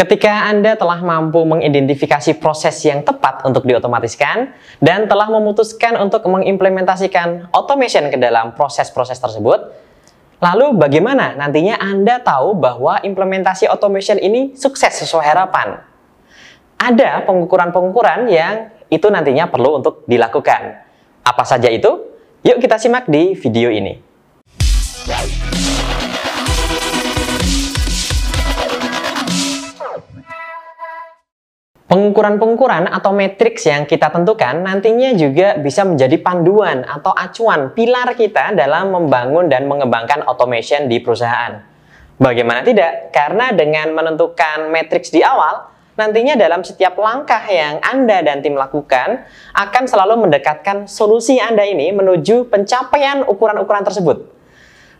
Ketika Anda telah mampu mengidentifikasi proses yang tepat untuk diotomatiskan dan telah memutuskan untuk mengimplementasikan automation ke dalam proses-proses tersebut, lalu bagaimana nantinya Anda tahu bahwa implementasi automation ini sukses sesuai harapan? Ada pengukuran-pengukuran yang itu nantinya perlu untuk dilakukan. Apa saja itu? Yuk kita simak di video ini. Pengukuran-pengukuran atau matriks yang kita tentukan nantinya juga bisa menjadi panduan atau acuan pilar kita dalam membangun dan mengembangkan automation di perusahaan. Bagaimana tidak? Karena dengan menentukan matriks di awal, nantinya dalam setiap langkah yang Anda dan tim lakukan akan selalu mendekatkan solusi Anda ini menuju pencapaian ukuran-ukuran tersebut.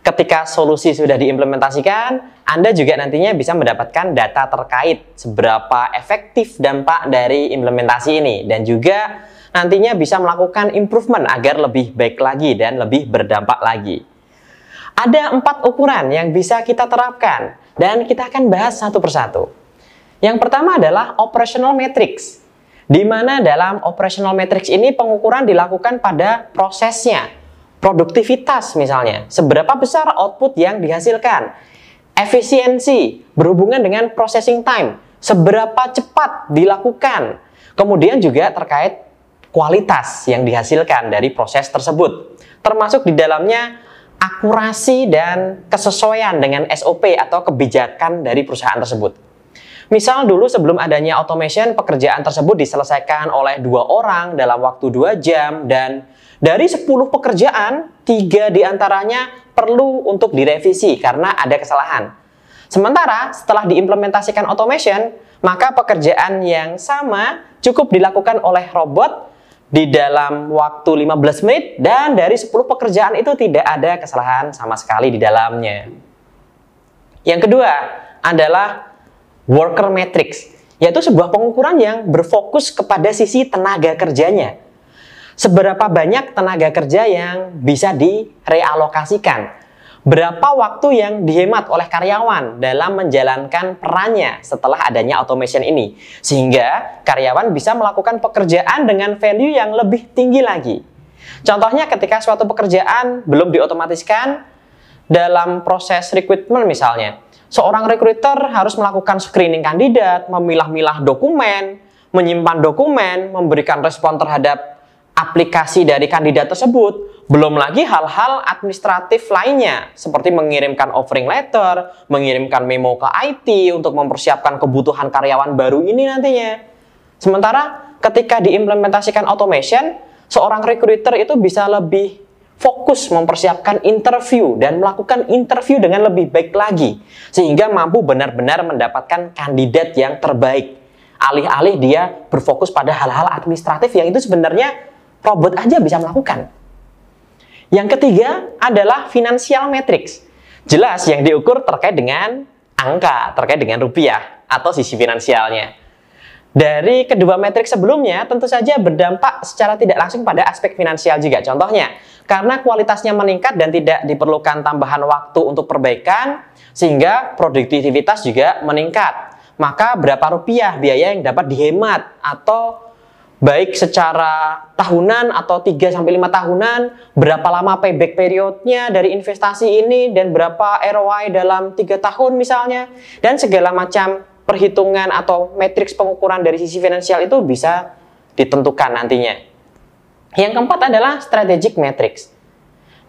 Ketika solusi sudah diimplementasikan, Anda juga nantinya bisa mendapatkan data terkait seberapa efektif dampak dari implementasi ini dan juga nantinya bisa melakukan improvement agar lebih baik lagi dan lebih berdampak lagi. Ada empat ukuran yang bisa kita terapkan dan kita akan bahas satu persatu. Yang pertama adalah operational matrix, di mana dalam operational matrix ini pengukuran dilakukan pada prosesnya, produktivitas misalnya, seberapa besar output yang dihasilkan, efisiensi berhubungan dengan processing time, seberapa cepat dilakukan, kemudian juga terkait kualitas yang dihasilkan dari proses tersebut, termasuk di dalamnya akurasi dan kesesuaian dengan SOP atau kebijakan dari perusahaan tersebut. Misal dulu sebelum adanya automation, pekerjaan tersebut diselesaikan oleh dua orang dalam waktu dua jam dan dari 10 pekerjaan, tiga di antaranya perlu untuk direvisi karena ada kesalahan. Sementara setelah diimplementasikan automation, maka pekerjaan yang sama cukup dilakukan oleh robot di dalam waktu 15 menit dan dari 10 pekerjaan itu tidak ada kesalahan sama sekali di dalamnya. Yang kedua adalah worker matrix, yaitu sebuah pengukuran yang berfokus kepada sisi tenaga kerjanya seberapa banyak tenaga kerja yang bisa direalokasikan. Berapa waktu yang dihemat oleh karyawan dalam menjalankan perannya setelah adanya automation ini. Sehingga karyawan bisa melakukan pekerjaan dengan value yang lebih tinggi lagi. Contohnya ketika suatu pekerjaan belum diotomatiskan dalam proses recruitment misalnya. Seorang recruiter harus melakukan screening kandidat, memilah-milah dokumen, menyimpan dokumen, memberikan respon terhadap aplikasi dari kandidat tersebut, belum lagi hal-hal administratif lainnya, seperti mengirimkan offering letter, mengirimkan memo ke IT untuk mempersiapkan kebutuhan karyawan baru ini nantinya. Sementara ketika diimplementasikan automation, seorang recruiter itu bisa lebih fokus mempersiapkan interview dan melakukan interview dengan lebih baik lagi sehingga mampu benar-benar mendapatkan kandidat yang terbaik alih-alih dia berfokus pada hal-hal administratif yang itu sebenarnya robot aja bisa melakukan. Yang ketiga adalah financial matrix. Jelas yang diukur terkait dengan angka, terkait dengan rupiah atau sisi finansialnya. Dari kedua metrik sebelumnya tentu saja berdampak secara tidak langsung pada aspek finansial juga. Contohnya, karena kualitasnya meningkat dan tidak diperlukan tambahan waktu untuk perbaikan, sehingga produktivitas juga meningkat. Maka berapa rupiah biaya yang dapat dihemat atau baik secara tahunan atau 3 sampai 5 tahunan, berapa lama payback periodnya dari investasi ini dan berapa ROI dalam tiga tahun misalnya dan segala macam perhitungan atau matriks pengukuran dari sisi finansial itu bisa ditentukan nantinya. Yang keempat adalah strategic matrix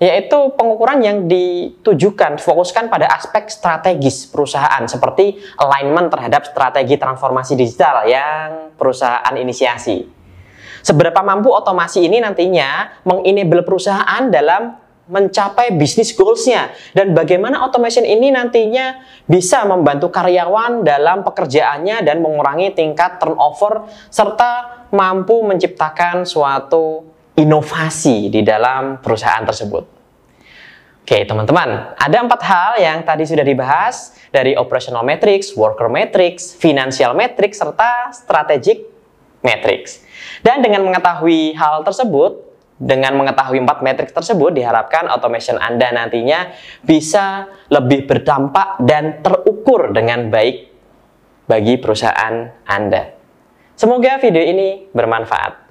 yaitu pengukuran yang ditujukan fokuskan pada aspek strategis perusahaan seperti alignment terhadap strategi transformasi digital yang perusahaan inisiasi. Seberapa mampu otomasi ini nantinya mengenable perusahaan dalam mencapai bisnis goals-nya dan bagaimana automation ini nantinya bisa membantu karyawan dalam pekerjaannya dan mengurangi tingkat turnover serta mampu menciptakan suatu inovasi di dalam perusahaan tersebut. Oke, teman-teman, ada empat hal yang tadi sudah dibahas dari operational matrix, worker matrix, financial matrix, serta strategic matrix. Dan dengan mengetahui hal tersebut, dengan mengetahui empat metrik tersebut, diharapkan automation Anda nantinya bisa lebih berdampak dan terukur dengan baik bagi perusahaan Anda. Semoga video ini bermanfaat.